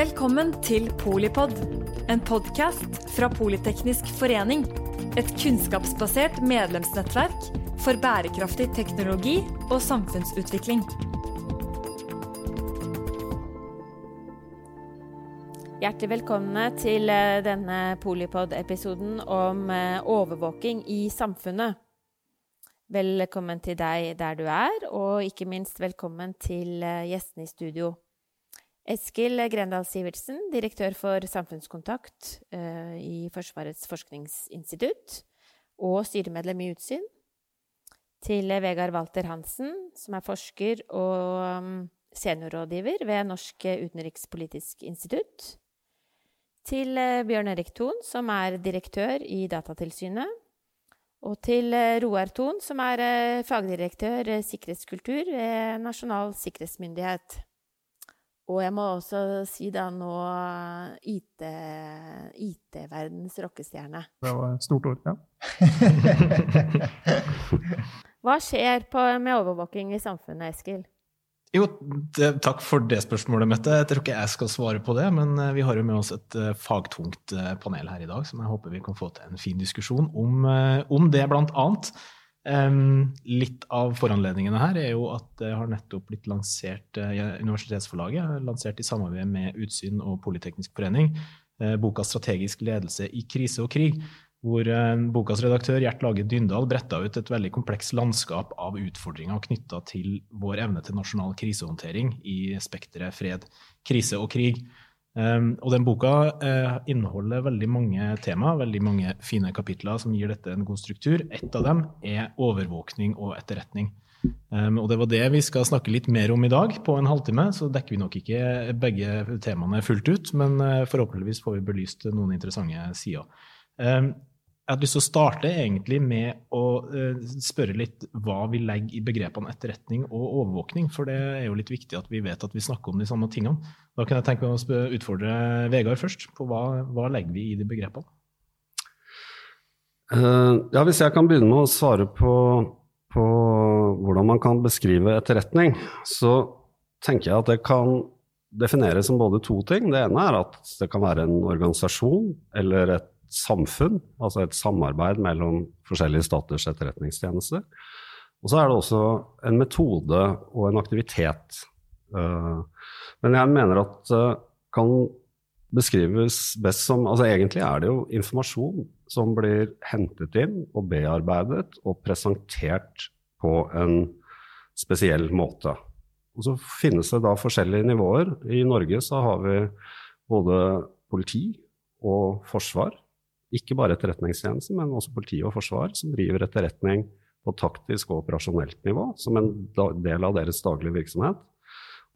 Velkommen til Polipod, en podkast fra Politeknisk forening. Et kunnskapsbasert medlemsnettverk for bærekraftig teknologi og samfunnsutvikling. Hjertelig velkomne til eh, denne Polipod-episoden om eh, overvåking i samfunnet. Velkommen til deg der du er, og ikke minst velkommen til eh, gjestene i studio. Eskil Grendal Sivertsen, direktør for samfunnskontakt uh, i Forsvarets forskningsinstitutt og styremedlem i Utsyn. Til Vegard Walter Hansen, som er forsker og um, seniorrådgiver ved Norsk utenrikspolitisk institutt. Til uh, Bjørn Erik Thon, som er direktør i Datatilsynet. Og til uh, Roar Thon, som er fagdirektør sikkerhetskultur ved Nasjonal sikkerhetsmyndighet. Og jeg må også si da nå IT-verdens IT rockestjerne. Det var et stort ord, ja. Hva skjer på, med overvåking i samfunnet, Eskil? Jo, det, takk for det spørsmålet, Mette. Jeg tror ikke jeg skal svare på det, men eh, vi har jo med oss et uh, fagtungt panel her i dag, som jeg håper vi kan få til en fin diskusjon om, om det, blant annet. Um, litt av foranledningene her er jo at det har nettopp blitt lansert uh, Universitetsforlaget, lansert i samarbeid med Utsyn og Politeknisk forening, uh, boka 'Strategisk ledelse i krise og krig', hvor uh, bokas redaktør Gjert Lage Dyndal bretta ut et veldig komplekst landskap av utfordringer knytta til vår evne til nasjonal krisehåndtering i spekteret fred, krise og krig. Um, og den boka uh, inneholder veldig mange tema, veldig mange fine kapitler som gir dette en god struktur. Et av dem er overvåkning og etterretning. Um, og det var det vi skal snakke litt mer om i dag. På en halvtime så dekker vi nok ikke begge temaene fullt ut, men uh, forhåpentligvis får vi belyst noen interessante sider. Um, jeg hadde lyst til å starte egentlig med å uh, spørre litt hva vi legger i begrepene etterretning og overvåkning. For det er jo litt viktig at vi vet at vi snakker om de samme tingene. Da kan jeg tenke meg å utfordre Vegard først. på Hva, hva legger vi i de begrepene? Uh, ja, Hvis jeg kan begynne med å svare på, på hvordan man kan beskrive etterretning, så tenker jeg at det kan defineres som både to ting. Det ene er at det kan være en organisasjon eller et samfunn, altså et samarbeid mellom forskjellige staters etterretningstjenester. Og så er det også en metode og en aktivitet. Eh, men jeg mener at det kan beskrives best som altså Egentlig er det jo informasjon som blir hentet inn og bearbeidet og presentert på en spesiell måte. Og så finnes det da forskjellige nivåer. I Norge så har vi både politi og forsvar ikke bare Etterretningstjenesten, men også politi og forsvar, som driver etterretning på taktisk og operasjonelt nivå som en del av deres daglige virksomhet.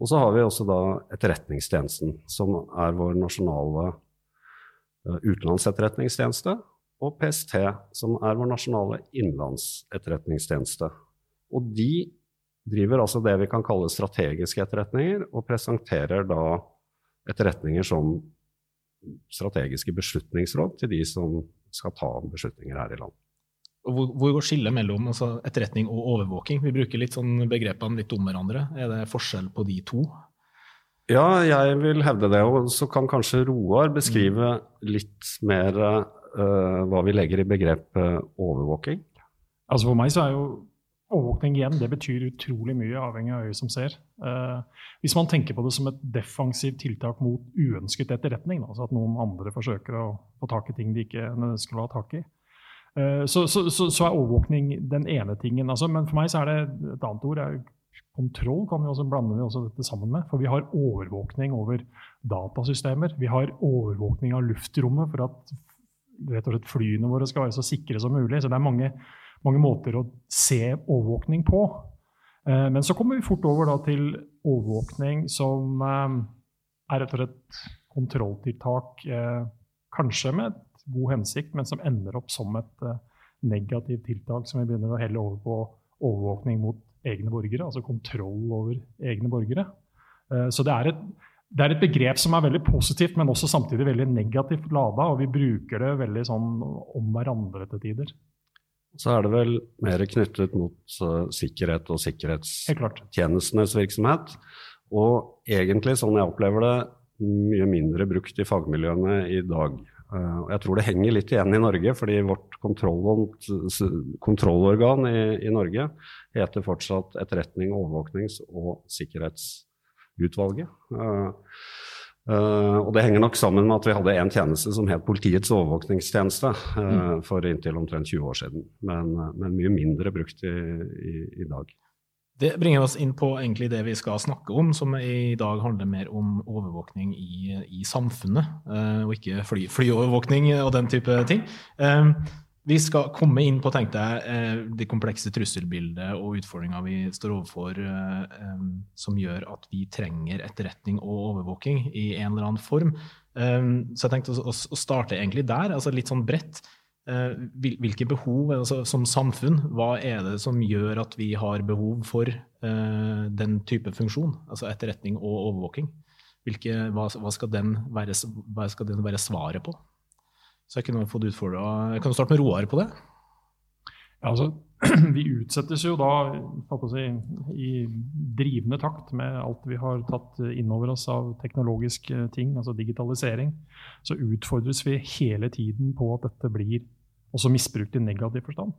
Og så har vi også da Etterretningstjenesten, som er vår nasjonale uh, utenlandsetterretningstjeneste, og PST, som er vår nasjonale innlandsetterretningstjeneste. Og de driver altså det vi kan kalle strategiske etterretninger, og presenterer da etterretninger som strategiske beslutningsråd til de som skal ta beslutninger her i landet. Hvor, hvor går skillet mellom altså, etterretning og overvåking? Vi bruker litt sånn begrepene litt om hverandre. Er det forskjell på de to? Ja, jeg vil hevde det. Og så kan kanskje Roar beskrive litt mer uh, hva vi legger i begrepet overvåking. Altså For meg så er jo overvåkning igjen, det betyr utrolig mye, avhengig av øyet som ser. Eh, hvis man tenker på det som et defensivt tiltak mot uønsket etterretning, altså at noen andre forsøker å få tak i ting de ikke ønsker å ha tak i, eh, så, så, så, så, er overvåkning den ene tingen. Altså, men for meg så er det et annet ord. Er, kontroll kan vi også blande vi også dette sammen med. For vi har overvåkning over datasystemer. Vi har overvåkning av luftrommet for at rett og slett flyene våre skal være så sikre som mulig. Så det er mange mange måter å se overvåkning på. Eh, men så kommer vi fort over til overvåkning som eh, er rett og slett kontrolltiltak, eh, kanskje med et god hensikt, men som ender opp som et negativt tiltak som vi begynner å helle over på overvåkning mot egne borgere, altså kontroll over egne borgere. Så det er, et, det er et begrep som er veldig positivt, men også samtidig veldig negativt lada, og vi bruker det veldig sånn om hverandre til tider så er det vel mer knyttet mot uh, sikkerhet og sikkerhetstjenestenes virksomhet. Og egentlig, sånn jeg opplever det, mye mindre brukt i fagmiljøene i dag. Uh, jeg tror det henger litt igjen i Norge, fordi vårt kontrollorgan i, i, Norge heter fortsatt Etterretning, overvåknings- og sikkerhetsutvalget. Uh, Uh, og Det henger nok sammen med at vi hadde en tjeneste som het Politiets overvåkningstjeneste uh, for inntil omtrent 20 år siden, men, men mye mindre brukt i, i, i, dag. Det bringer oss inn på egentlig det vi skal snakke om, som i dag handler mer om overvåkning i, i samfunnet, uh, og ikke fly, flyovervåkning og den type ting. Vi skal komme inn på tenkte jeg, eh, det komplekse trusselbildet og utfordringa vi står overfor, eh, som gjør at vi trenger etterretning og overvåking i en eller annen form. Så jeg tenkte å starte egentlig der, altså litt sånn bredt. Eh, hvilke behov altså som samfunn, hva er det som gjør at vi har behov for den type funksjon, altså etterretning og overvåking? Hvilke, hva, skal være, hva skal den være svaret på? Så jeg kunne fått utfordra Kan du starte med Roar på det? Ja, altså, vi utsettes jo da si, i drivende takt med alt vi har tatt innover oss av teknologiske ting, altså digitalisering. Så utfordres vi hele tiden på at dette blir også misbrukt i negativ forstand.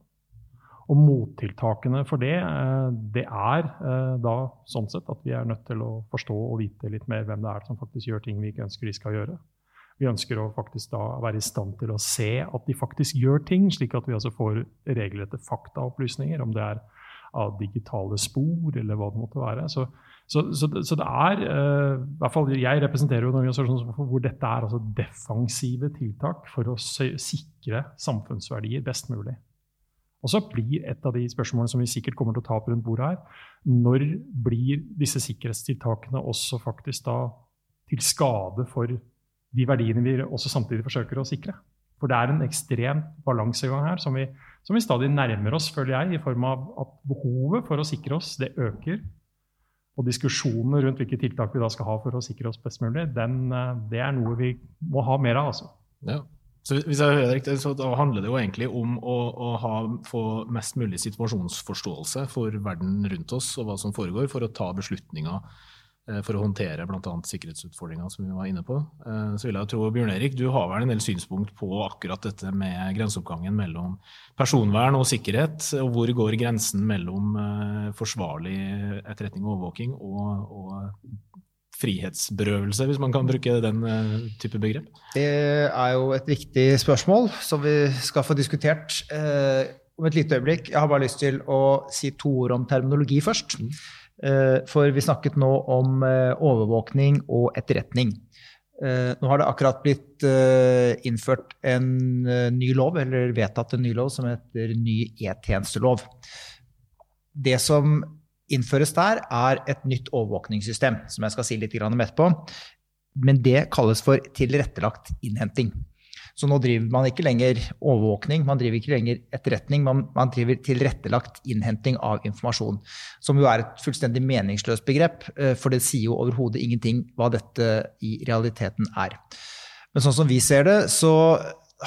Og mottiltakene for det, eh, det er eh, da sånn sett at vi er nødt til å forstå og vite litt mer hvem det er som faktisk gjør ting vi ikke ønsker de skal gjøre. Vi ønsker å faktisk da være i stand til å se at de faktisk gjør ting, slik at vi altså får regelrette faktaopplysninger, om det er av digitale spor eller hva det måtte være. Så, så, så, så det er uh, i hvert fall Jeg representerer jo en organisasjon hvor dette er altså defensive tiltak for å sikre samfunnsverdier best mulig. Og så blir et av de spørsmålene som vi sikkert kommer til å ta opp rundt bordet her, når blir disse sikkerhetstiltakene også faktisk da til skade for de verdiene vi også samtidig forsøker å sikre. For det er en ekstrem balansegang her som vi, som vi, stadig nærmer oss, føler jeg, i form av at behovet for å sikre oss, det øker. Og diskusjonene rundt hvilke tiltak vi da skal ha for å sikre oss best mulig, den, eh, det er noe vi må ha mer av. altså. Ja. Så hvis jeg hører riktig, så handler det jo egentlig om å, å ha, få mest mulig situasjonsforståelse for verden rundt oss og hva som foregår, for å ta beslutninger for å håndtere bl.a. sikkerhetsutfordringa som vi var inne på. Eh, så vil jeg tro, Bjørn Erik, du har vel en del synspunkt på akkurat dette med grenseoppgangen mellom personvern og sikkerhet, og hvor går grensen mellom eh, forsvarlig etterretning og overvåking og, og frihetsberøvelse, hvis man kan bruke den type begrep? Det er jo et viktig spørsmål som vi skal få diskutert eh, om et lite øyeblikk. Jeg har bare lyst til å si to ord om terminologi først. Mm. Eh, for vi snakket nå om eh, overvåkning og etterretning. Eh, nå har det akkurat blitt innført en ny lov, eller vedtatt en ny lov, som heter ny e-tjenestelov. Det som innføres der, er et nytt overvåkningssystem, som jeg skal si litt om etterpå. Men det kalles for tilrettelagt innhenting. Så nå driver man ikke lenger overvåkning, man driver ikke lenger etterretning, man, man driver tilrettelagt innhenting av informasjon. Som jo er et fullstendig meningsløst begrep, eh, for det sier jo overhodet ingenting hva dette i realiteten er. Men sånn som vi ser det, så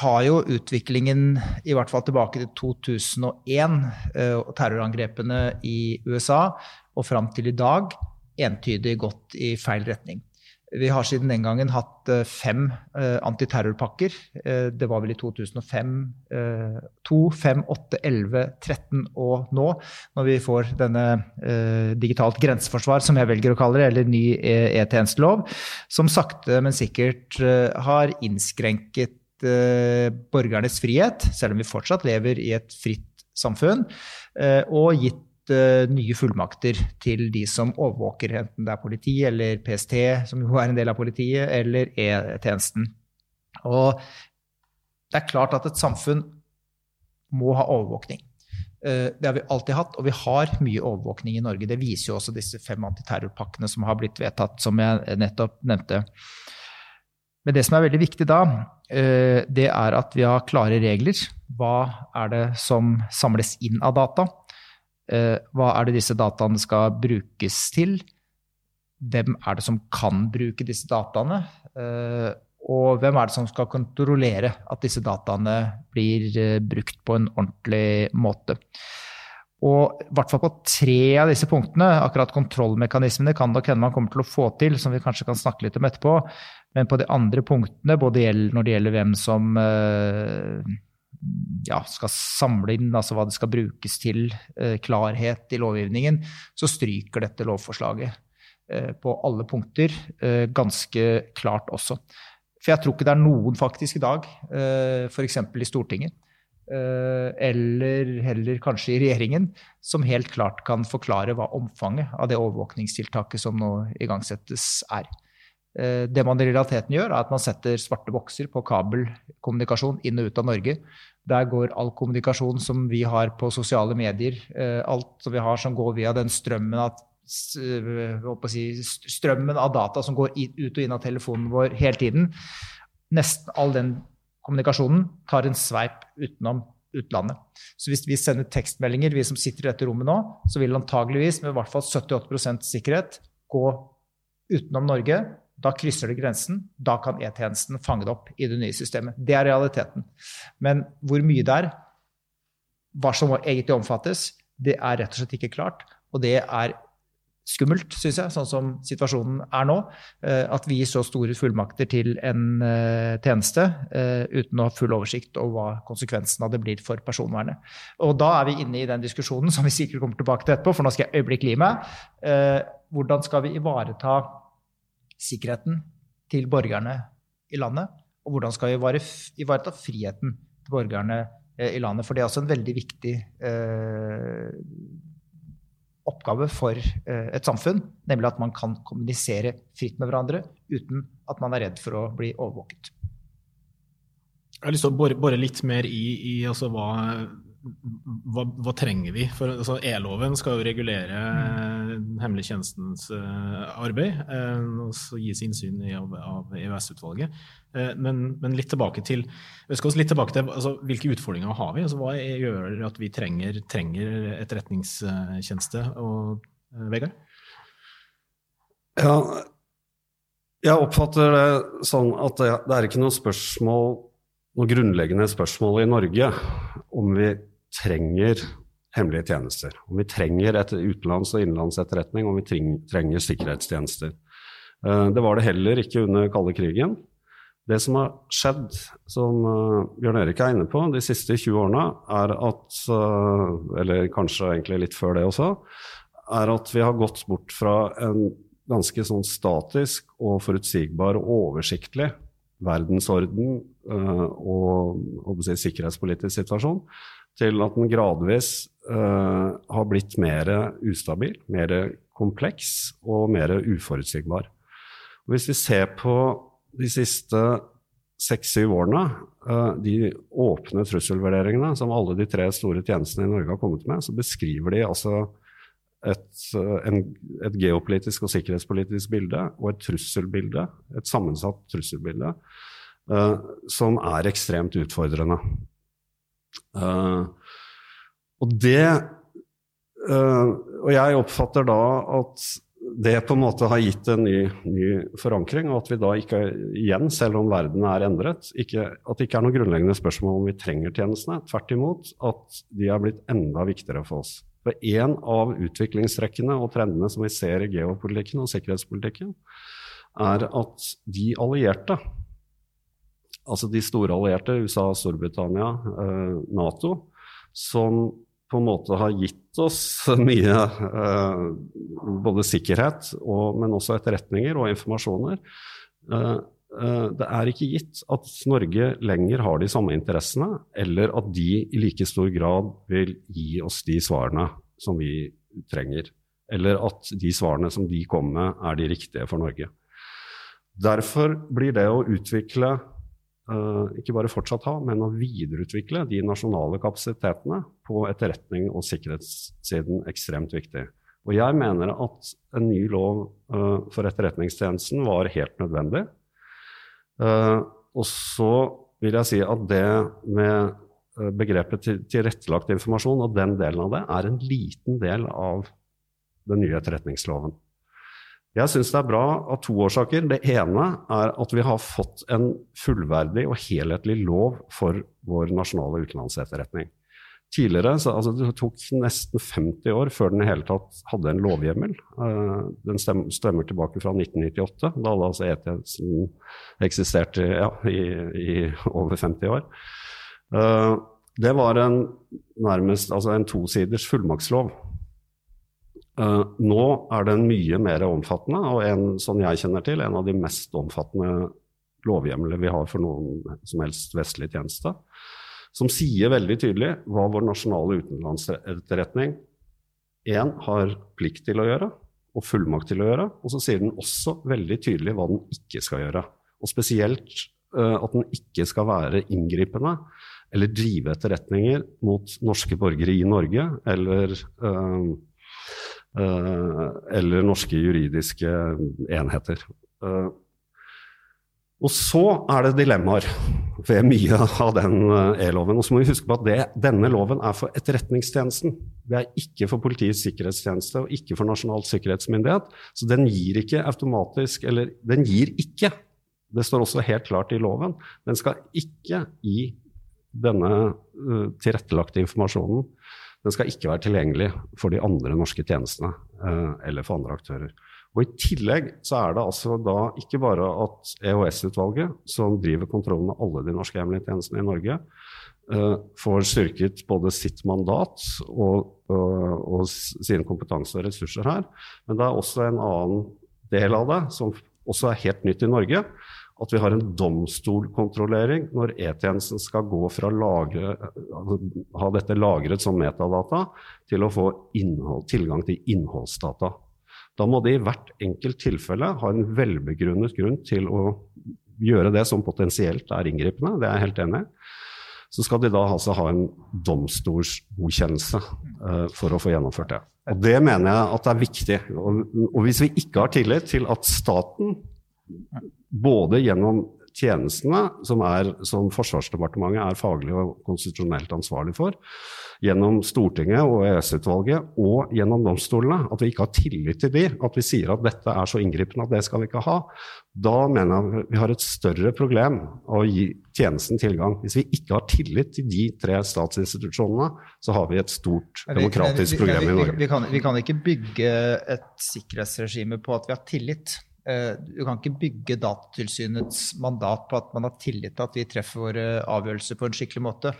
har jo utviklingen, i hvert fall tilbake til 2001 eh, og terrorangrepene i USA, og fram til i dag, entydig gått i feil retning. Vi har siden den gangen hatt eh, fem uh, antiterrorpakker. Uh, det var vel i 2005, uh, 2, 5, 8, 11, 13 og nå, når vi får denne digitalt grenseforsvar, som jeg velger å kalle det, eller ny e-tjenestelov, som sakte, men sikkert har innskrenket borgernes frihet, selv om vi fortsatt lever i et fritt samfunn, og gitt uh, nye fullmakter til de som overvåker, enten det er politi eller PST, som jo er en del av politiet, eller E-tjenesten. Og det er klart at et samfunn må ha overvåkning. Uh, det har vi alltid hatt, og vi har mye overvåkning i Norge. Det viser jo også disse fem antiterrorpakkene som har blitt vedtatt, som jeg nettopp nevnte. Men det som er veldig viktig da, uh, det er at vi har klare regler. Hva er det som samles inn av data? Eh, hva er det disse dataene skal brukes til? Hvem er det som kan bruke disse dataene? Eh, og hvem er det som skal kontrollere at disse dataene blir eh, brukt på en ordentlig måte? Og i hvert fall på tre av disse punktene, akkurat kontrollmekanismene kan nok hende man kommer til å få til, som vi kanskje kan snakke litt om etterpå. Men på de andre punktene, både når det gjelder hvem som ja, skal samle inn, altså hva det skal brukes til, eh, klarhet i lovgivningen, så stryker dette lovforslaget eh, på alle punkter ganske klart også. For jeg tror ikke det er noen faktisk i dag, f.eks. i Stortinget, Eh, eller heller kanskje i regjeringen, som helt klart kan forklare hva omfanget av det overvåkningstiltaket som nå igangsettes, er. Eh, det man i realiteten gjør, er at man setter svarte bokser på kabelkommunikasjon inn og ut av Norge. Der går all kommunikasjon som vi har på sosiale medier, eh, alt som vi har som går via den strømmen av, strømmen av data som går ut og inn av telefonen vår hele tiden. Nesten all den kommunikasjonen tar en sveip utenom utlandet. Så hvis vi sender tekstmeldinger, vi som sitter i dette rommet nå, så vil antageligvis med i hvert fall 78% sikkerhet gå utenom Norge. Da krysser det grensen. Da kan E-tjenesten fange det opp i det nye systemet. Det er realiteten. Men hvor mye det er, hva som egentlig omfattes, det er rett og slett ikke klart. Og det er skummelt, syns jeg, sånn som situasjonen er nå. Eh, at vi gir så store fullmakter til en eh, tjeneste eh, uten å ha full oversikt over hva konsekvensen av det blir for personvernet. Og da er vi inne i den diskusjonen som vi sikkert kommer tilbake til etterpå, for nå skal jeg øyeblikkelig meg. Hvordan skal vi ivareta sikkerheten til borgerne i landet? Og hvordan skal vi ivareta friheten til borgerne i landet? For det er også en veldig viktig oppgave for eh, et samfunn, nemlig at man kan kommunisere fritt med hverandre uten at man er redd for å bli overvåket. Jeg har lyst til å bore litt mer i, i altså hva, hva, hva, trenger vi? For altså, E-loven skal jo regulere mm. hemmelig tjenestens uh, arbeid uh, og så gis innsyn i, av, av EØS-utvalget. Uh, men, men, litt tilbake til, også litt tilbake til altså, hvilke utfordringer har vi? Altså, hva gjør at vi trenger, trenger etterretningstjeneste? Og, Vegard? Ja, jeg oppfatter det sånn at det, det er ikke noe spørsmål noe grunnleggende spørsmål i Norge om vi trenger hemmelige tjenester. Om vi trenger et utenlands- og innenlandsetterretning, om vi trenger sikkerhetstjenester. Eh, det var det heller ikke under kalde krigen. Det som har skjedd, som eh, Bjørn Erik er inne på, de siste 20 årene, er at eh, Eller kanskje egentlig litt før det også, er at vi har gått bort fra en ganske sånn statisk og forutsigbar og oversiktlig verdensorden og, og si, sikkerhetspolitisk situasjon til at den gradvis uh, har blitt mer ustabil, mer kompleks og mer uforutsigbar. Og hvis vi ser på de siste seks-syv årene, uh, de åpne trusselvurderingene som alle de tre store tjenestene i Norge har kommet med, så beskriver de altså et, en, et geopolitisk og sikkerhetspolitisk bilde og et trusselbilde, et sammensatt trusselbilde, uh, som er ekstremt utfordrende. Uh, og det uh, Og jeg oppfatter da at det på en måte har gitt en ny, ny, forankring, og at vi da ikke igjen, selv om verden er endret, ikke, at det ikke er noe grunnleggende spørsmål om vi trenger tjenestene. Tvert imot at de er blitt enda viktigere for oss. For en av utviklingstrekkene og trendene som vi ser i geopolitikken og sikkerhetspolitikken, er at de allierte altså de store allierte, USA, Storbritannia, eh, Nato, som på en måte har gitt oss mye eh, både sikkerhet, og, men også etterretninger og informasjoner. Eh, det er ikke gitt at Norge lenger har de samme interessene, eller at de i like stor grad vil gi oss de svarene som vi trenger. Eller at de svarene som de kommer med, er de riktige for Norge. Derfor blir det å utvikle ikke bare fortsatt ha, men å videreutvikle de nasjonale kapasitetene på etterretning og sikkerhetssiden ekstremt viktig. Og jeg mener at en ny lov uh, for Etterretningstjenesten var helt nødvendig. Uh, og så vil jeg si at det med begrepet til, tilrettelagt informasjon og den delen av det er en liten del av den nye etterretningsloven. Jeg syns det er bra av to årsaker. Det ene er at vi har fått en fullverdig og helhetlig lov for vår nasjonale utenlandsetterretning. Tidligere, så, altså, Det tok nesten 50 år før den i hele tatt hadde en lovhjemmel. Uh, den stemmer, tilbake fra 1998. Da hadde altså E-tjenesten eksistert ja, i, i, over 50 år. Uh, det var en, nærmest altså en tosiders fullmaktslov. Uh, nå er den mye mer omfattende, og en, sånn jeg kjenner til, en av de mest omfattende lovhjemler vi har for noen som helst vestlig tjeneste som sier veldig tydelig hva vår nasjonale utenlandsetterretning én har plikt til å gjøre, og fullmakt til å gjøre. Og så sier den også veldig tydelig hva den ikke skal gjøre. Og spesielt uh, at den ikke skal være inngripende eller drive etterretninger mot norske borgere i Norge eller uh, eller norske juridiske enheter. og så er det dilemmaer ved mye av den eh, e-loven. Og så må vi huske på at det, denne loven er for Etterretningstjenesten. Det er ikke for Politiets sikkerhetstjeneste og ikke for Nasjonal sikkerhetsmyndighet. Så den gir ikke automatisk Eller den gir ikke, det står også helt klart i loven, den skal ikke gi denne uh, tilrettelagte informasjonen den skal ikke være tilgjengelig for de andre norske tjenestene uh, eller for andre aktører. Og I tillegg så er det altså da ikke bare at EOS-utvalget, som driver kontrollen med alle de norske hemmelige tjenestene i Norge, uh, får styrket både sitt mandat og, og, og, sine kompetanse og ressurser her, men det er også en annen del av det som også er helt nytt i Norge. At vi har en domstolkontrollering når E-tjenesten skal gå fra å altså, ha dette lagret som metadata til å få innhold, tilgang til innholdsdata. Da må de i hvert enkelt tilfelle ha en velbegrunnet grunn til å gjøre det som potensielt er inngripende, det er jeg helt enig i. Så skal de da altså ha en domstolsgodkjennelse uh, for å få gjennomført det. Og Det mener jeg at er viktig. Og, og hvis vi ikke har tillit til at staten, både gjennom tjenestene, som, er, som Forsvarsdepartementet er faglig og konstitusjonelt ansvarlig for, gjennom Stortinget og EØS-utvalget, og gjennom domstolene, at vi ikke har tillit til de, at vi sier at dette er så inngripende at det skal vi ikke ha, da mener jeg vi har et større problem å gi tjenesten tilgang. Hvis vi ikke har tillit til de tre statsinstitusjonene, så har vi et stort demokratisk problem i Norge. Vi kan, vi kan ikke bygge et sikkerhetsregime på at vi har tillit. Eh, du kan ikke bygge Datatilsynets mandat på at man har tillit til at vi treffer våre avgjørelser på en skikkelig måte.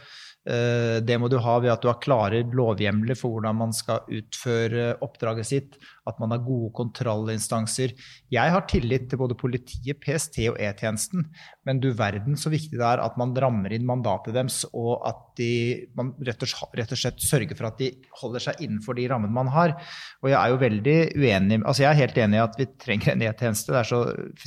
Eh, det må du ha ved at du har klare lovhjemler for hvordan man skal utføre oppdraget sitt. At man har gode kontrollinstanser. Jeg har tillit til både politiet, PST og E-tjenesten. Men du verden så viktig det er at man rammer inn mandatet deres, og at de, man rett og, rett og, slett sørger for at de holder seg innenfor de rammene man har. Og jeg er jo veldig uenig Altså jeg er helt enig i at vi trenger en E-tjeneste. Det er så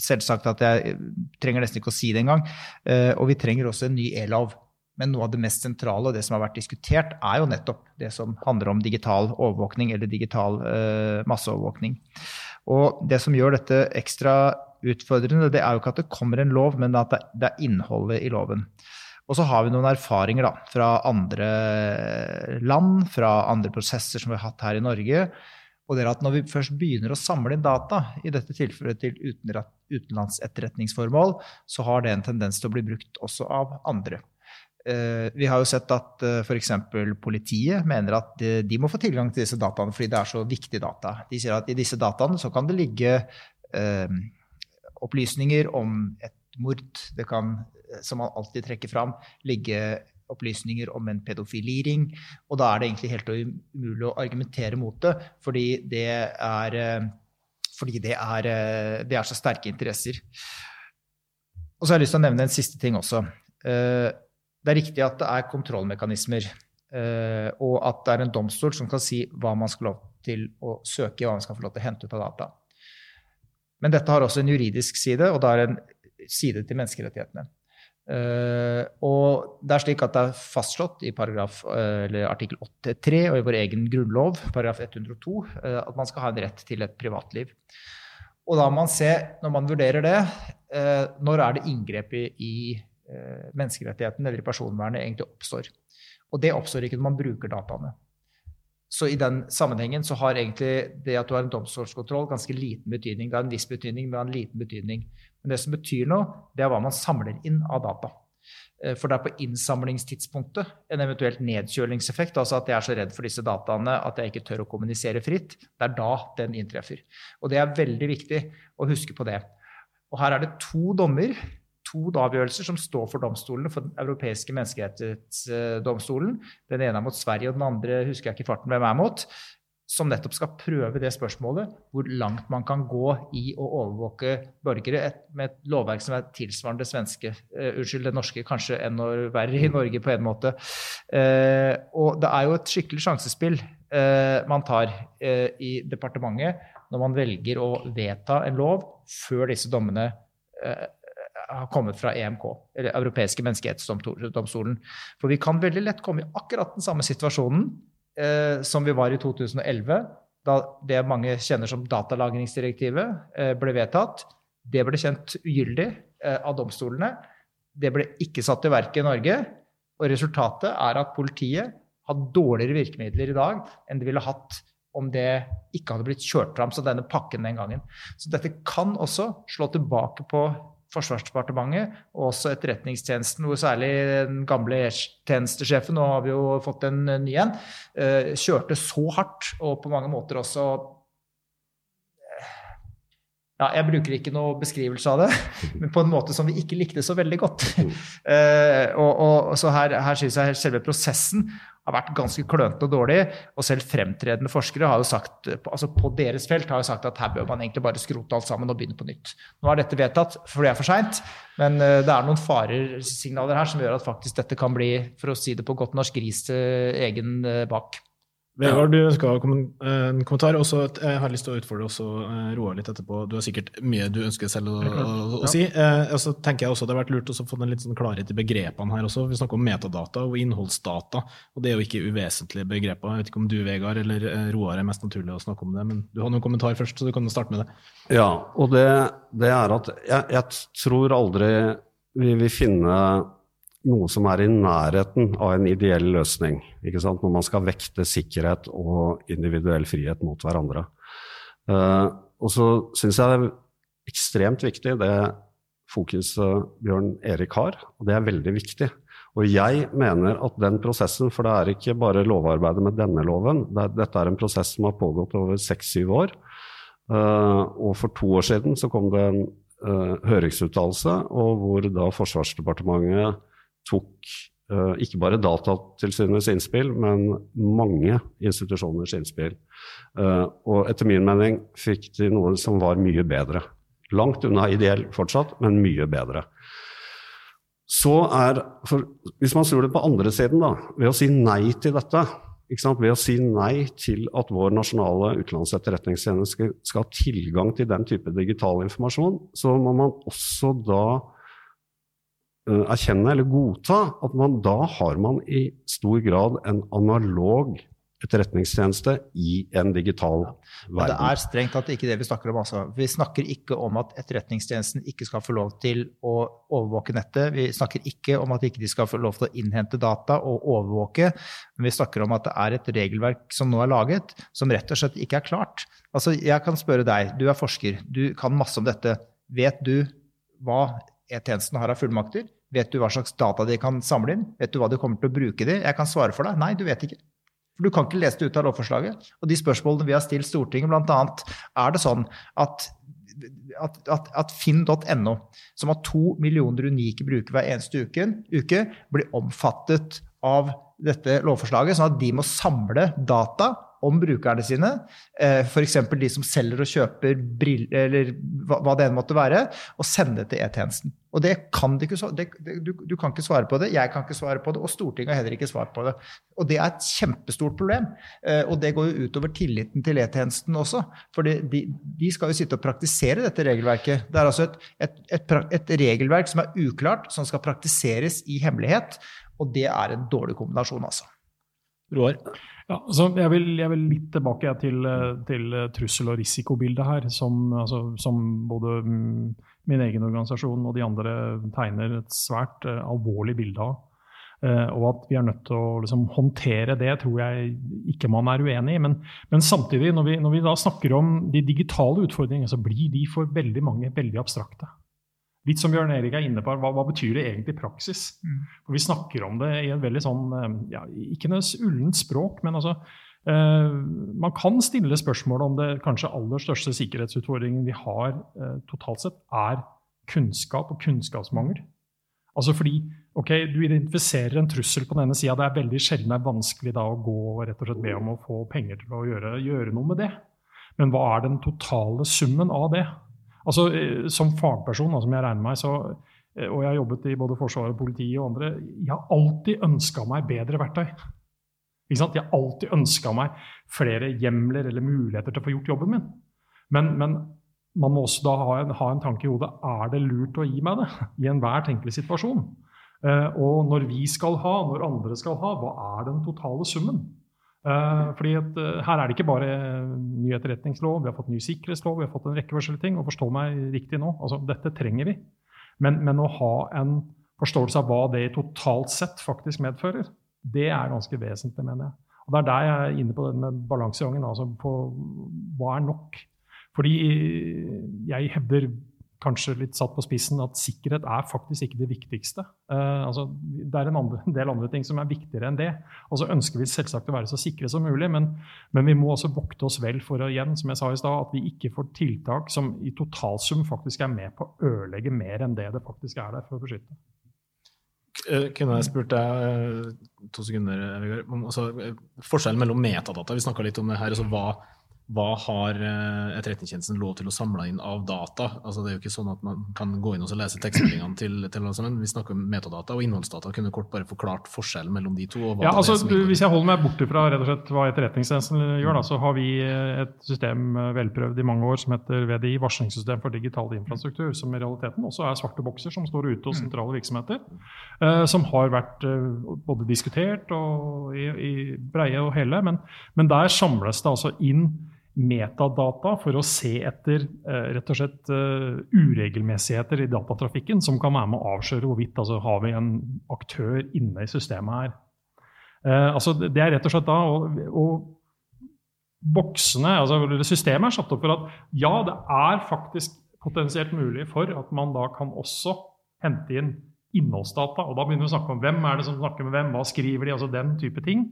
selvsagt at jeg trenger nesten ikke å si det engang. Eh, og vi trenger også en ny e-lov. Men noe av det mest sentrale og det som har vært diskutert, er jo nettopp det som handler om digital overvåkning eller digital uh, masseovervåkning. Og det som gjør dette ekstra utfordrende, det er jo ikke at det kommer en lov, men at det er innholdet i loven. Og så har vi noen erfaringer da, fra andre land, fra andre prosesser som vi har hatt her i Norge. Og det er at når vi først begynner å samle inn data, i dette tilfellet til utenlandsetterretningsformål, så har det en tendens til å bli brukt også av andre. Eh, vi har jo sett at eh, f.eks. politiet mener at de, de, må få tilgang til disse dataene fordi det er så viktige data. De sier at i disse dataene så kan det ligge uh, opplysninger om et mord. Det kan, som man alltid trekker fram, ligge opplysninger om en pedofiliring. Og da er det egentlig helt umulig å argumentere mot det, fordi det er, fordi det er, det er så sterke interesser. Og så har jeg lyst til å nevne en siste ting også. Uh, det er riktig at det er kontrollmekanismer, eh, og at det er en domstol som kan si hva man skal lov til å søke i, hva man skal få lov til å hente ut av data. Men dette har også en juridisk side, og det er en side til menneskerettighetene. Uh, og det er slik at det er fastslått i paragraf, uh, artikkel 8.3 og i vår egen grunnlov, paragraf 102, uh, at man skal ha en rett til et privatliv. Og da må man se, når man vurderer det, når er det inngrepet i Eh, menneskerettighetene eller personvernet egentlig oppstår. Og det oppstår ikke når man bruker dataene. Så i den sammenhengen så har egentlig det at du har en domstolskontroll, ganske liten betydning. Det har en viss betydning, men det har en liten betydning. Men det som betyr noe, det er hva man samler inn av data. Eh, for det er på innsamlingstidspunktet en eventuelt nedkjølingseffekt, altså at jeg er så redd for disse dataene at jeg ikke tør å kommunisere fritt. Det er da den inntreffer. Og det er veldig viktig å huske på det. Og her er det to dommer, to avgjørelser, som står for domstolene, for Den europeiske menneskerettighetsdomstolen. Den ene er mot Sverige, og den andre husker jeg ikke farten hvem er mot som nettopp skal prøve det spørsmålet, hvor langt man kan gå i å overvåke borgere med et lovverk som er tilsvarende det svenske, uh, unnskyld, det norske, kanskje enda verre i Norge på en måte. Uh, og det er jo et skikkelig sjansespill uh, man tar i departementet når man velger å vedta en lov før disse dommene har kommet fra EMK, eller Europeiske menneskerettighetsdomstolen. For vi kan veldig lett komme i akkurat den samme situasjonen eh, som vi var i 2011, da det mange kjenner som datalagringsdirektivet, eh, ble vedtatt. Det ble kjent ugyldig eh, av domstolene. Det ble ikke satt i verk i Norge. Og resultatet er at politiet har dårligere virkemidler i dag enn de ville hatt om det ikke hadde blitt kjørt fram som denne pakken den gangen. Så dette kan også slå tilbake på Forsvarsdepartementet og også Etterretningstjenesten, hvor særlig den gamle tjenestesjefen, nå har vi jo fått en ny en, eh, kjørte så hardt og på mange måter også ja, Jeg bruker ikke noe beskrivelse av det, men på en måte som vi ikke likte så veldig godt. Uh, og, og, så her, her synes jeg selve prosessen har vært ganske klønete og dårlig. Og selv fremtredende forskere har jo sagt, altså på deres felt har jo sagt at her bør man egentlig bare skrote alt sammen og begynne på nytt. Nå er dette vedtatt, for det er for seint, men eh, det er noen faresignaler her som gjør at faktisk dette kan bli, for å si det på godt norsk, ris til egen eh, bak. Vegard, du ønska en kommentar. Også, jeg har lyst til å utfordre også eh, Roar litt etterpå. Du har sikkert mye du ønsker selv å, å, å si. Eh, så tenker jeg også Det har vært lurt å få en litt sånn klarhet i begrepene her også. Vi snakker om metadata og innholdsdata, og det er jo ikke uvesentlige begreper. Jeg vet ikke om du, Vegard, eller eh, Roar er mest naturlig å snakke om det, men du har noen kommentar først, så du kan starte med det. Ja, og det, det er at jeg, jeg tror aldri vi vil finne noe som er i nærheten av en ideell løsning. Når man skal vekte sikkerhet og individuell frihet mot hverandre. Uh, og så syns jeg det er ekstremt viktig det fokuset Bjørn Erik har, og det er veldig viktig. Og jeg mener at den prosessen, for det er ikke bare lovarbeidet med denne loven, det er, dette er en prosess som har pågått over seks-syv år. Uh, og for to år siden så kom det en uh, høringsuttalelse, og hvor da Forsvarsdepartementet tok uh, ikke bare Datatilsynets innspill, men mange institusjoners innspill. Uh, og etter min mening fikk de noe som var mye bedre. Langt unna ideell fortsatt, men mye bedre. Så er, for, Hvis man snur det på andre siden, da, ved å si nei til dette, ved å si nei til at vår nasjonale utenlandsetterretningstjeneste skal ha tilgang til den type digital informasjon, så må man også da Eh, erkjenne eller godta at man da har man i stor grad en analog etterretningstjeneste i en digital verden. Det er strengt tatt ikke det vi snakker om. Altså. Vi snakker ikke om at Etterretningstjenesten ikke skal få lov til å overvåke nettet. Vi snakker ikke om at ikke de skal få lov til å innhente data og overvåke. Men vi snakker om at det er et regelverk som nå er laget, som rett og slett ikke er klart. Altså, jeg kan spørre deg, du er forsker, du kan masse om dette. Vet du hva E-tjenesten har av fullmakter? Vet du hva slags data de kan samle inn? Vet du hva de kommer til å bruke de? Jeg kan svare for deg. Nei, du vet ikke. For Du kan ikke lese det ut av lovforslaget. Og de spørsmålene vi har stilt Stortinget, bl.a. er det sånn at, at, at, at finn.no, som har to millioner unike brukere hver eneste uke, uke, blir omfattet av dette lovforslaget, sånn at de må samle data om brukerne sine. Eh, F.eks. de som selger og kjøper briller, eller hva det enn måtte være, og sende det til E-tjenesten. Og det kan de ikke, det, du, du, kan ikke svare på det, jeg kan ikke svare på det, og Stortinget har heller ikke svar på det. Og det er et kjempestort problem. Eh, og det går jo utover tilliten til E-tjenesten også. For de, de, skal jo sitte og praktisere dette regelverket. Det er altså et, et, et, et regelverk som er uklart, som skal praktiseres i hemmelighet. Og det er en dårlig kombinasjon, altså. Roar? Ja, altså jeg vil, jeg vil litt tilbake til, til, trussel- og risikobildet her, som, altså, som, både min egen organisasjon og de andre tegner et svært uh, alvorlig bilde av. Uh, og at vi er nødt til å liksom, håndtere det, tror jeg ikke man er uenig i. Men, men samtidig, når vi, når vi, da snakker om de digitale utfordringene, så blir de for veldig mange veldig abstrakte. Litt som Bjørn Erik er inne på, hva, hva betyr det egentlig i praksis? Mm. For Vi snakker om det i en veldig sånn, eh, ja, ikke noe ullent språk, men altså eh, Man kan stille spørsmål om det kanskje aller største sikkerhetsutfordringen vi har eh, totalt sett, er kunnskap og kunnskapsmangel. Altså fordi ok, Du identifiserer en trussel på denne sida. Det er veldig sjelden det er vanskelig da å gå og rett og slett be om å få penger til å gjøre, gjøre noe med det. Men hva er den totale summen av det? Altså, eh, Som fagperson, som jeg regner meg, så, eh, og jeg har jobbet i både Forsvaret, politiet og andre, jeg har alltid ønska meg bedre verktøy. Ikke sant? Jeg har alltid ønska meg flere hjemler eller muligheter til å få gjort jobben min. Men, men man må også da ha en, ha en, tanke i hodet er det lurt å gi meg det i enhver tenkelig situasjon. Eh, og når vi skal ha, når andre skal ha, hva er den totale summen? Eh, fordi at, eh, Her er det ikke bare ny etterretningslov, vi har fått ny sikkerhetslov, vi har fått en rekke forskjellige ting. og forstå meg riktig nå, altså Dette trenger vi. Men, men, å ha en forståelse av hva det totalt sett faktisk medfører, det er ganske vesentlig, mener jeg. Og Det er der jeg er inne på den med balansegangen. Altså hva er nok? Fordi jeg hevder kanskje litt satt på spissen at sikkerhet er faktisk ikke det viktigste. Uh, altså, det er en, andre, en, del andre ting som er viktigere enn det. Og så ønsker vi selvsagt å være så sikre som mulig, men, men, vi må også vokte oss vel for å, igjen, som jeg sa i sted, at vi ikke får tiltak som i totalsum faktisk er med på å ødelegge mer enn det det faktisk er der for å beskytte. Eh, kunne jeg spurt deg eh, to sekunder, Vegard, altså, forskjellen mellom metadata Vi snakka litt om det her. altså hva hva har eh, Etterretningstjenesten lov til å samle inn av data? Altså, det er jo ikke sånn at man kan gå inn og lese tekstmeldingene til, til sammen. Vi snakker om metadata og innholdsdata. Kunne kort bare forklart forskjellen mellom de to? ja, altså, hvis jeg holder meg borte fra rett og slett hva Etterretningstjenesten gjør, da, så har vi eh, et system eh, velprøvd i mange år som heter VDI, varslingssystem for digital infrastruktur, som i realiteten også er svarte bokser som står ute hos mm. sentrale virksomheter. Som har vært både diskutert og i, i breie og hele, men, men der samles det altså inn metadata for å se etter uh, rett og slett uh, uregelmessigheter i datatrafikken som kan være med å avsløre hvorvidt altså, har vi en aktør inne i systemet her. Uh, altså, det er rett og slett da å boksene, altså Systemet er satt opp for at ja, det er faktisk potensielt mulig for at man da kan også hente inn innholdsdata. Og da begynner vi å snakke om hvem er det som snakker med hvem, hva skriver de, altså den type ting.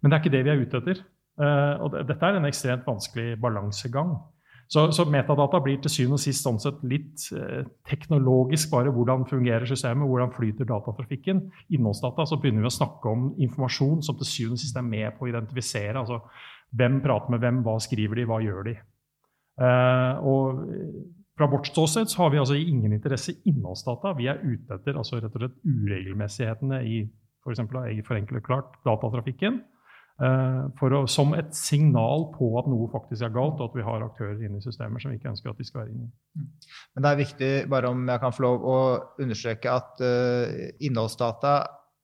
Men det er ikke det vi er ute etter. Uh, og dette er en ekstremt vanskelig balansegang. Så, så, metadata blir til syvende og sist sånn sett litt uh, teknologisk bare hvordan fungerer systemet, hvordan flyter datatrafikken. Innholdsdata, så begynner vi å snakke om informasjon som til syvende og sist er med på å identifisere. altså Hvem prater med hvem, hva skriver de, hva gjør de? Uh, og fra vårt ståsted så har vi altså ingen interesse i innholdsdata. Vi er ute etter altså rett og slett uregelmessighetene i eksempel, for enkelt og klart datatrafikken. Eh, å, som et signal på at noe faktisk er galt, og at vi har aktører inne i systemer som vi ikke ønsker at de skal være inne i. Mm. Men det er viktig, bare om jeg kan få lov å understreke at uh, innholdsdata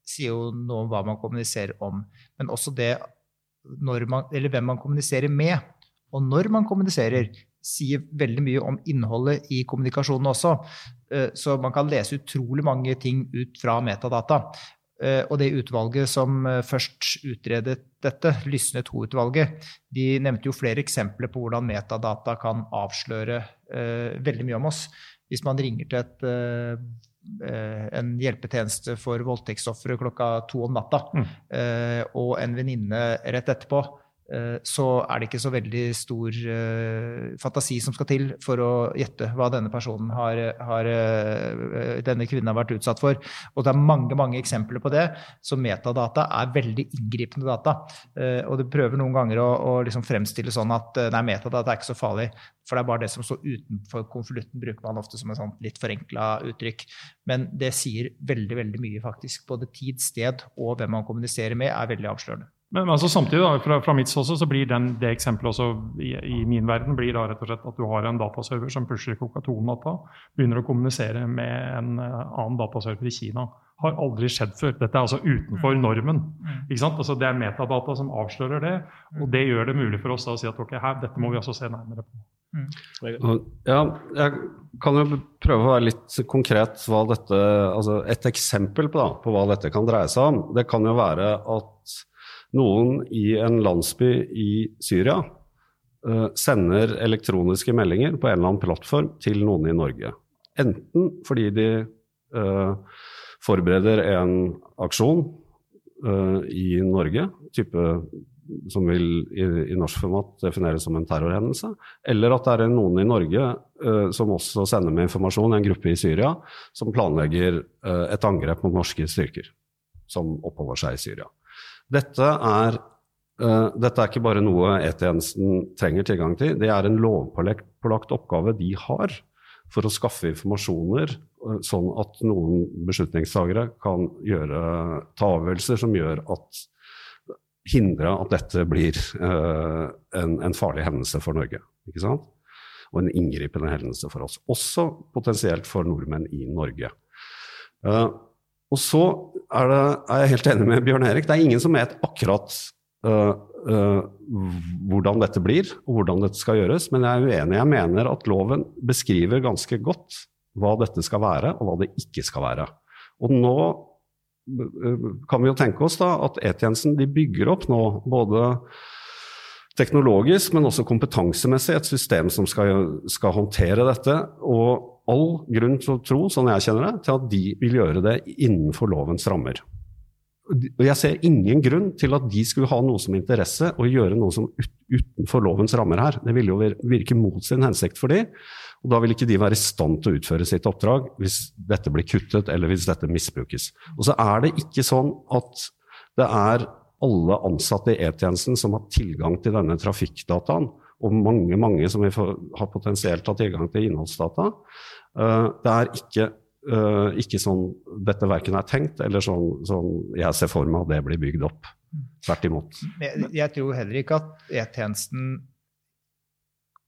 sier jo noe om hva man kommuniserer om, men også det man, eller hvem man kommuniserer med. Og når man kommuniserer, sier veldig mye om innholdet i kommunikasjonen også. Uh, så man kan lese utrolig mange ting ut fra metadata. Eh, og det utvalget som eh, først utredet dette, Lysne 2-utvalget, de nevnte jo flere eksempler på hvordan metadata kan avsløre eh, veldig mye om oss. Hvis man ringer til et, en hjelpetjeneste for voldtektsofre klokka to om natta, mm. og en venninne rett etterpå så er det ikke så veldig stor uh, fantasi som skal til for å gjette hva denne personen har, har uh, denne kvinnen har vært utsatt for. Og det er mange mange eksempler på det. Så metadata er veldig inngripende data. Og det prøver noen ganger å, å liksom fremstille sånn at nei, metadata er ikke så farlig. For det er bare det som står utenfor konvolutten, bruker man ofte som et litt forenkla uttrykk. Men det sier veldig, veldig mye, faktisk. Både tid, sted og hvem man kommuniserer med, er veldig avslørende. Men altså, samtidig, da, fra, fra, mitt også, så blir den, det eksempelet også i, i, min verden blir da rett og slett at du har en dataserver som pusher Coca-Cola-data, begynner å kommunisere med en uh, annen dataserver i Kina. Har aldri skjedd før. Dette er altså utenfor mm. normen. Mm. Ikke sant? Altså, det er metadata som avslører det, og det gjør det mulig for oss da, å si at ok, her, dette må vi også se nærmere på. Mm. Ja, jeg kan jo prøve å være litt konkret hva dette altså Et eksempel på, da, på hva dette kan dreie seg om. Det kan jo være at noen i en landsby i Syria uh, sender elektroniske meldinger på en eller annen plattform til noen i Norge. enten fordi de uh, forbereder en aksjon uh, i Norge, type som vil i, i, norsk format defineres som en terrorhendelse, eller at det er noen i Norge uh, som også sender med informasjon, en gruppe i Syria, som planlegger uh, et angrep mot norske styrker som oppholder seg i Syria. Dette er, uh, dette er ikke bare noe E-tjenesten trenger tilgang til, det er en lovpålagt oppgave de har for å skaffe informasjoner, sånn at noen beslutningstagere kan gjøre, ta avgjørelser som gjør at hindre at dette blir uh, en, en, farlig hendelse for Norge. ikke sant? Og en inngripende hendelse for oss. Også potensielt for nordmenn i Norge. Uh, og så er, det, er, jeg helt enig med Bjørn Erik. Det er ingen som vet akkurat uh, hvordan dette blir, og hvordan dette skal gjøres. Men jeg er uenig. Jeg mener at loven beskriver ganske godt hva dette skal være, og hva det ikke skal være. Og nå kan vi jo tenke oss da at E-tjenesten bygger opp nå både teknologisk, men også kompetansemessig et system som skal, skal, håndtere dette. Og all grunn til å tro, sånn jeg kjenner det, til at de vil gjøre det innenfor lovens rammer. Og jeg ser ingen grunn til at de skulle ha noe som interesse å gjøre noe som ut, utenfor lovens rammer her. Det ville jo virke mot sin hensikt for de. Og da vil ikke de være i stand til å utføre sitt oppdrag hvis dette blir kuttet eller hvis dette misbrukes. Og så er det ikke sånn at det er alle ansatte i E-tjenesten som har tilgang til denne trafikkdataen, og mange mange som har potensielt hatt tilgang til innholdsdata. Eh, det er ikke, eh, ikke sånn dette verken er tenkt, eller sånn, sånn jeg ser for meg at det blir bygd opp. Tvert imot. Jeg, jeg tror heller ikke at E-tjenesten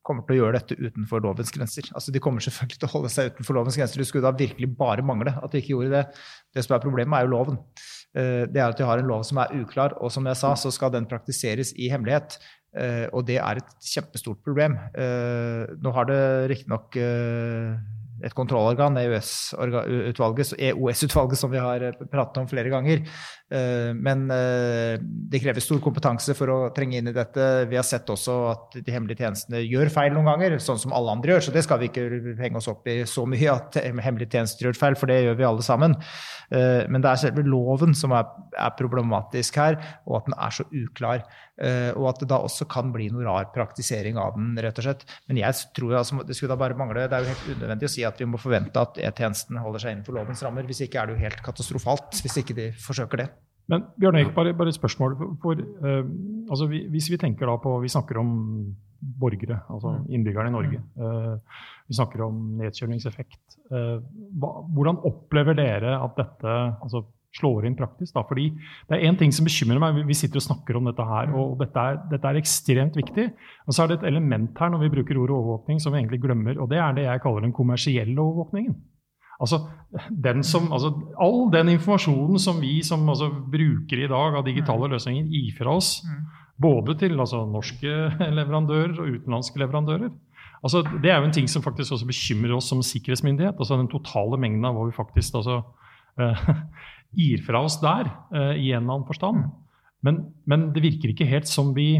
kommer til å gjøre dette utenfor lovens grenser. Altså, De kommer selvfølgelig til å holde seg utenfor lovens grenser. Det skulle da virkelig bare mangle at de ikke gjorde det. Det som er problemet, er jo loven. Eh, det er at de har en lov som er uklar, og som jeg sa, så skal den praktiseres i hemmelighet. Eh, og det er et kjempestort problem. Eh, nå har det riktignok et kontrollorgan, EOS-utvalget, EOS-utvalget som vi har pratet om flere ganger. Eh, men eh, det krever stor kompetanse for å trenge inn i dette. Vi har sett også at de hemmelige tjenestene gjør feil noen ganger, sånn som alle andre gjør. Så det skal vi ikke henge oss opp i så mye, at hemmelige tjenester gjør feil, for det gjør vi alle sammen. Eh, men det er selve loven som er problematisk her, og at den er så uklar. Og at det da også kan bli noe rar praktisering av den, rett og slett. Men jeg tror altså, det skulle da bare mangle. Det er jo helt unødvendig å si at vi må forvente at E-tjenesten holder seg innenfor lovens rammer. Hvis ikke er det jo helt katastrofalt hvis ikke de forsøker det. Men Bjørn Erik, bare, bare, et spørsmål. For, uh, altså, hvis vi tenker da på Vi snakker om borgere, altså mm. innbyggerne i Norge. Uh, vi snakker om nedkjølingseffekt. Uh, hva, hvordan opplever dere at dette altså, slår inn praktisk? Da? Fordi Det er én ting som bekymrer meg. Vi sitter og snakker om dette her, og dette er, dette er, ekstremt viktig. Og så er det et element her når vi bruker ordet overvåkning som vi egentlig glemmer, og det er det jeg kaller den kommersielle overvåkningen. Altså, den som, altså, all den informasjonen som vi som altså, bruker i dag av digitale mm. løsninger, gir fra oss, mm. både til altså, norske leverandører og utenlandske leverandører altså, Det er jo en ting som faktisk også bekymrer oss som sikkerhetsmyndighet. altså Den totale mengden av hva vi faktisk altså, uh, gir fra oss der, uh, i en eller annen forstand. Mm. Men, men, det virker ikke helt som vi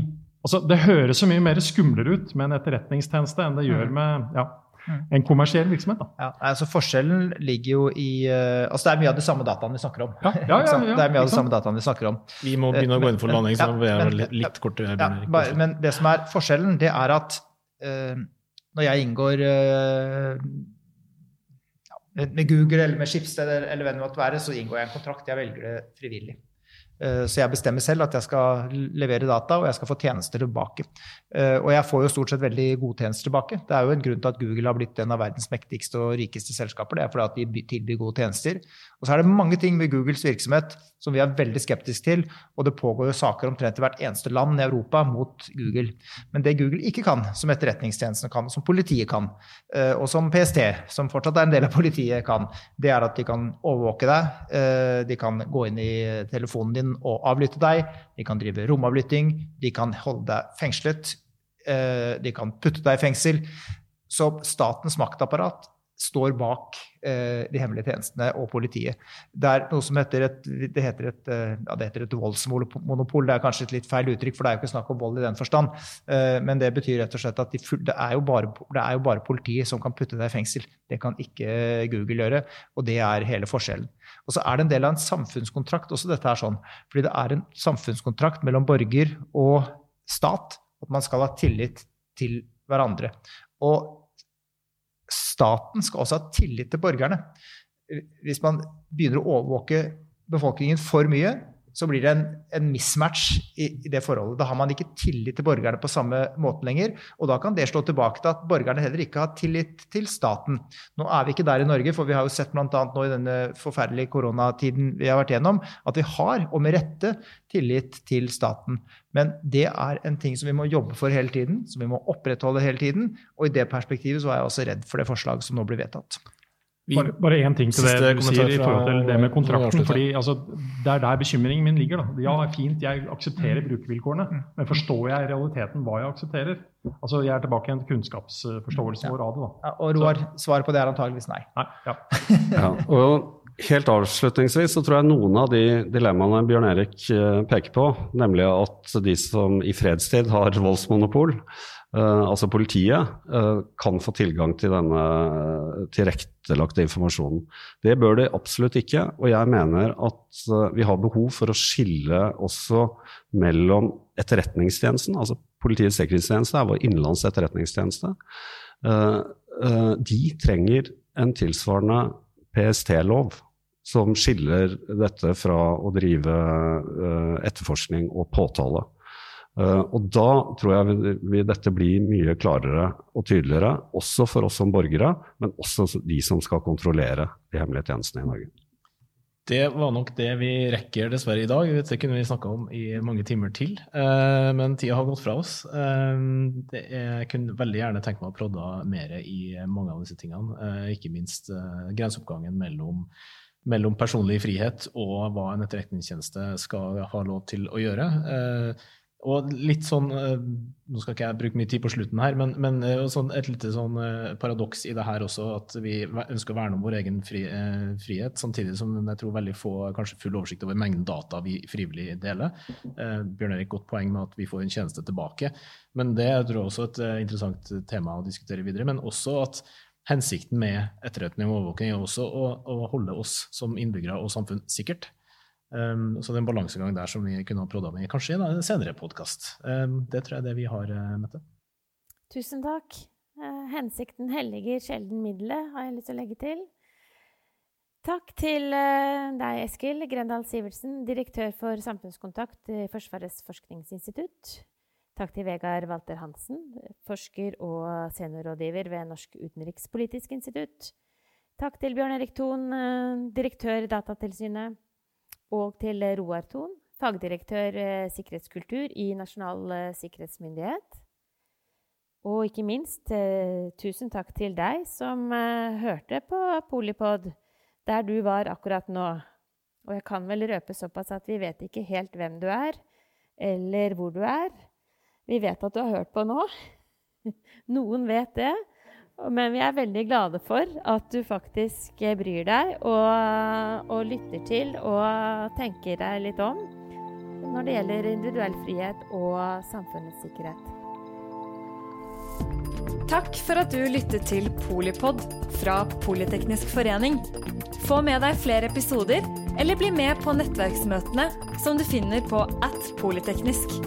altså, Det høres så mye mer skumlere ut med en etterretningstjeneste enn det gjør med ja, Mm. en kommersiell virksomhet. Da. Ja, altså Forskjellen ligger jo i uh, altså Det er mye av de samme dataene vi snakker om. Ja, ja, ja, det er mye av de samme dataene Vi snakker om. Vi må begynne å gå inn for landing, så vi er litt, kortere bare, men det som er forskjellen, det er at uh, når jeg inngår uh, med Google eller med Schibsted eller, hvem det måtte være, så inngår jeg en kontrakt. Jeg velger det frivillig. Eh, så jeg bestemmer selv at jeg skal levere data, og jeg skal få tjenester tilbake. Eh, og jeg får jo stort sett veldig gode tjenester tilbake. Det er jo en grunn til at Google har blitt en av verdens mektigste og rikeste selskaper. Det er fordi at de tilbyr gode tjenester. Og så er det mange ting med Googles virksomhet som vi er veldig skeptiske til, og det pågår jo saker omtrent i hvert eneste land i Europa mot Google. Men det Google ikke kan, som etterretningstjenesten kan, som politiet kan, eh, og som PST, som fortsatt er en del av politiet, kan, det er at de kan overvåke deg, de kan gå inn i telefonen din og avlytte deg, de kan drive romavlytting, de kan holde deg fengslet, de kan putte deg i fengsel. Så statens maktapparat står bak eh, de hemmelige tjenestene og politiet. Det er noe som heter et, det heter et, eh, ja, det heter et voldsmonopol. Det er kanskje et litt feil uttrykk, for det er jo ikke snakk om vold i den forstand. Eh, men det betyr rett og slett at de det, er bare, det, er jo bare, politiet som kan putte deg i fengsel. Det kan ikke Google gjøre, og det er hele forskjellen. Og så er det en del av en samfunnskontrakt også dette er sånn. Fordi det er en samfunnskontrakt mellom borger og stat. At man skal ha tillit til hverandre. Og staten skal også ha tillit til borgerne. Hvis man begynner å overvåke befolkningen for mye, så blir det en, en mismatch i, i, det forholdet. Da har man ikke tillit til borgerne på samme måte lenger. Og da kan det slå tilbake til at borgerne heller ikke har tillit til staten. Nå er vi ikke der i Norge, for vi har jo sett bl.a. nå i denne forferdelige koronatiden vi har vært gjennom, at vi har, og med rette, tillit til staten. Men det er en ting som vi må jobbe for hele tiden, som vi må opprettholde hele tiden. Og i det perspektivet så er jeg også redd for det forslaget som nå blir vedtatt. Bare, bare én ting til det du sier i forhold til det med kontrakten. fordi altså, Det er der bekymringen min ligger. Da. Ja, fint, jeg aksepterer brukervilkårene, mm. men forstår jeg i realiteten hva jeg aksepterer? Altså, Jeg er tilbake til kunnskapsforståelsen vår av det. Ja, og Roar, svaret på det er antageligvis nei. nei ja. ja, og Helt avslutningsvis så tror jeg noen av de dilemmaene Bjørn Erik eh, peker på, nemlig at de som i fredstid har voldsmonopol, altså politiet uh, kan få tilgang til denne tilrettelagte informasjonen. Det bør de absolutt ikke, og jeg mener at vi har behov for å skille også mellom etterretningstjenesten, altså Politiets sikkerhetstjeneste er vår innenlands etterretningstjeneste. de trenger en tilsvarende PST-lov som skiller dette fra å drive etterforskning og påtale. Uh, og da tror jeg vil dette bli mye klarere og tydeligere, også for oss som borgere, men også de som skal kontrollere de hemmelige tjenestene i Norge. Det var nok det vi rekker dessverre i dag. Det kunne vi snakka om i mange timer til. Uh, men tida har gått fra oss. Uh, jeg kunne veldig gjerne tenkt meg å prodde mer i mange av disse tingene. Ikke minst grenseoppgangen mellom mellom personlig frihet og hva en etterretningstjeneste skal ha lov til å gjøre. Eh, og litt sånn eh, Nå skal ikke jeg bruke mye tid på slutten her, men, men eh, sånn, et lite sånn eh, paradoks i det her også, at vi ønsker å verne om vår egen fri, frihet, samtidig som jeg tror veldig få kanskje full oversikt over mengden data vi frivillig deler. Bjørn Erik, godt poeng med at vi får en tjeneste tilbake. Men det er tror jeg også et interessant tema å diskutere videre. Men også at hensikten med etterretning og overvåking er også å, å holde oss som innbyggere og samfunn sikkert. Um, så det er en balansegang der som vi kunne ha prodda med kanskje i en senere podkast. Um, det tror jeg er det vi har, uh, Mette. Tusen takk. Uh, hensikten helliger sjelden middelet, har jeg lyst til å legge til. Takk til uh, deg, Eskil Grendal Sivertsen, direktør for samfunnskontakt i Forsvarets forskningsinstitutt. Takk til Vegard Walter Hansen, forsker og seniorrådgiver ved Norsk utenrikspolitisk institutt. Takk til Bjørn Erik Thon, direktør i Datatilsynet og til Roar Thon, fagdirektør eh, sikkerhetskultur i Nasjonal eh, sikkerhetsmyndighet. Og ikke minst eh, tusen takk til deg som hørte på Polipod der du var akkurat nå. Og jeg kan vel røpe såpass at vi vet ikke helt hvem du er, eller hvor du er. Vi vet at du har hørt på nå. Noen vet det. Men vi er veldig glade for at du faktisk bryr deg og, og, lytter til og tenker deg litt om når det gjelder individuell frihet og samfunnets sikkerhet. Takk for at du lyttet til Polipod fra Politeknisk forening. Få med deg flere episoder, eller bli med på nettverksmøtene som du finner på at polyteknisk.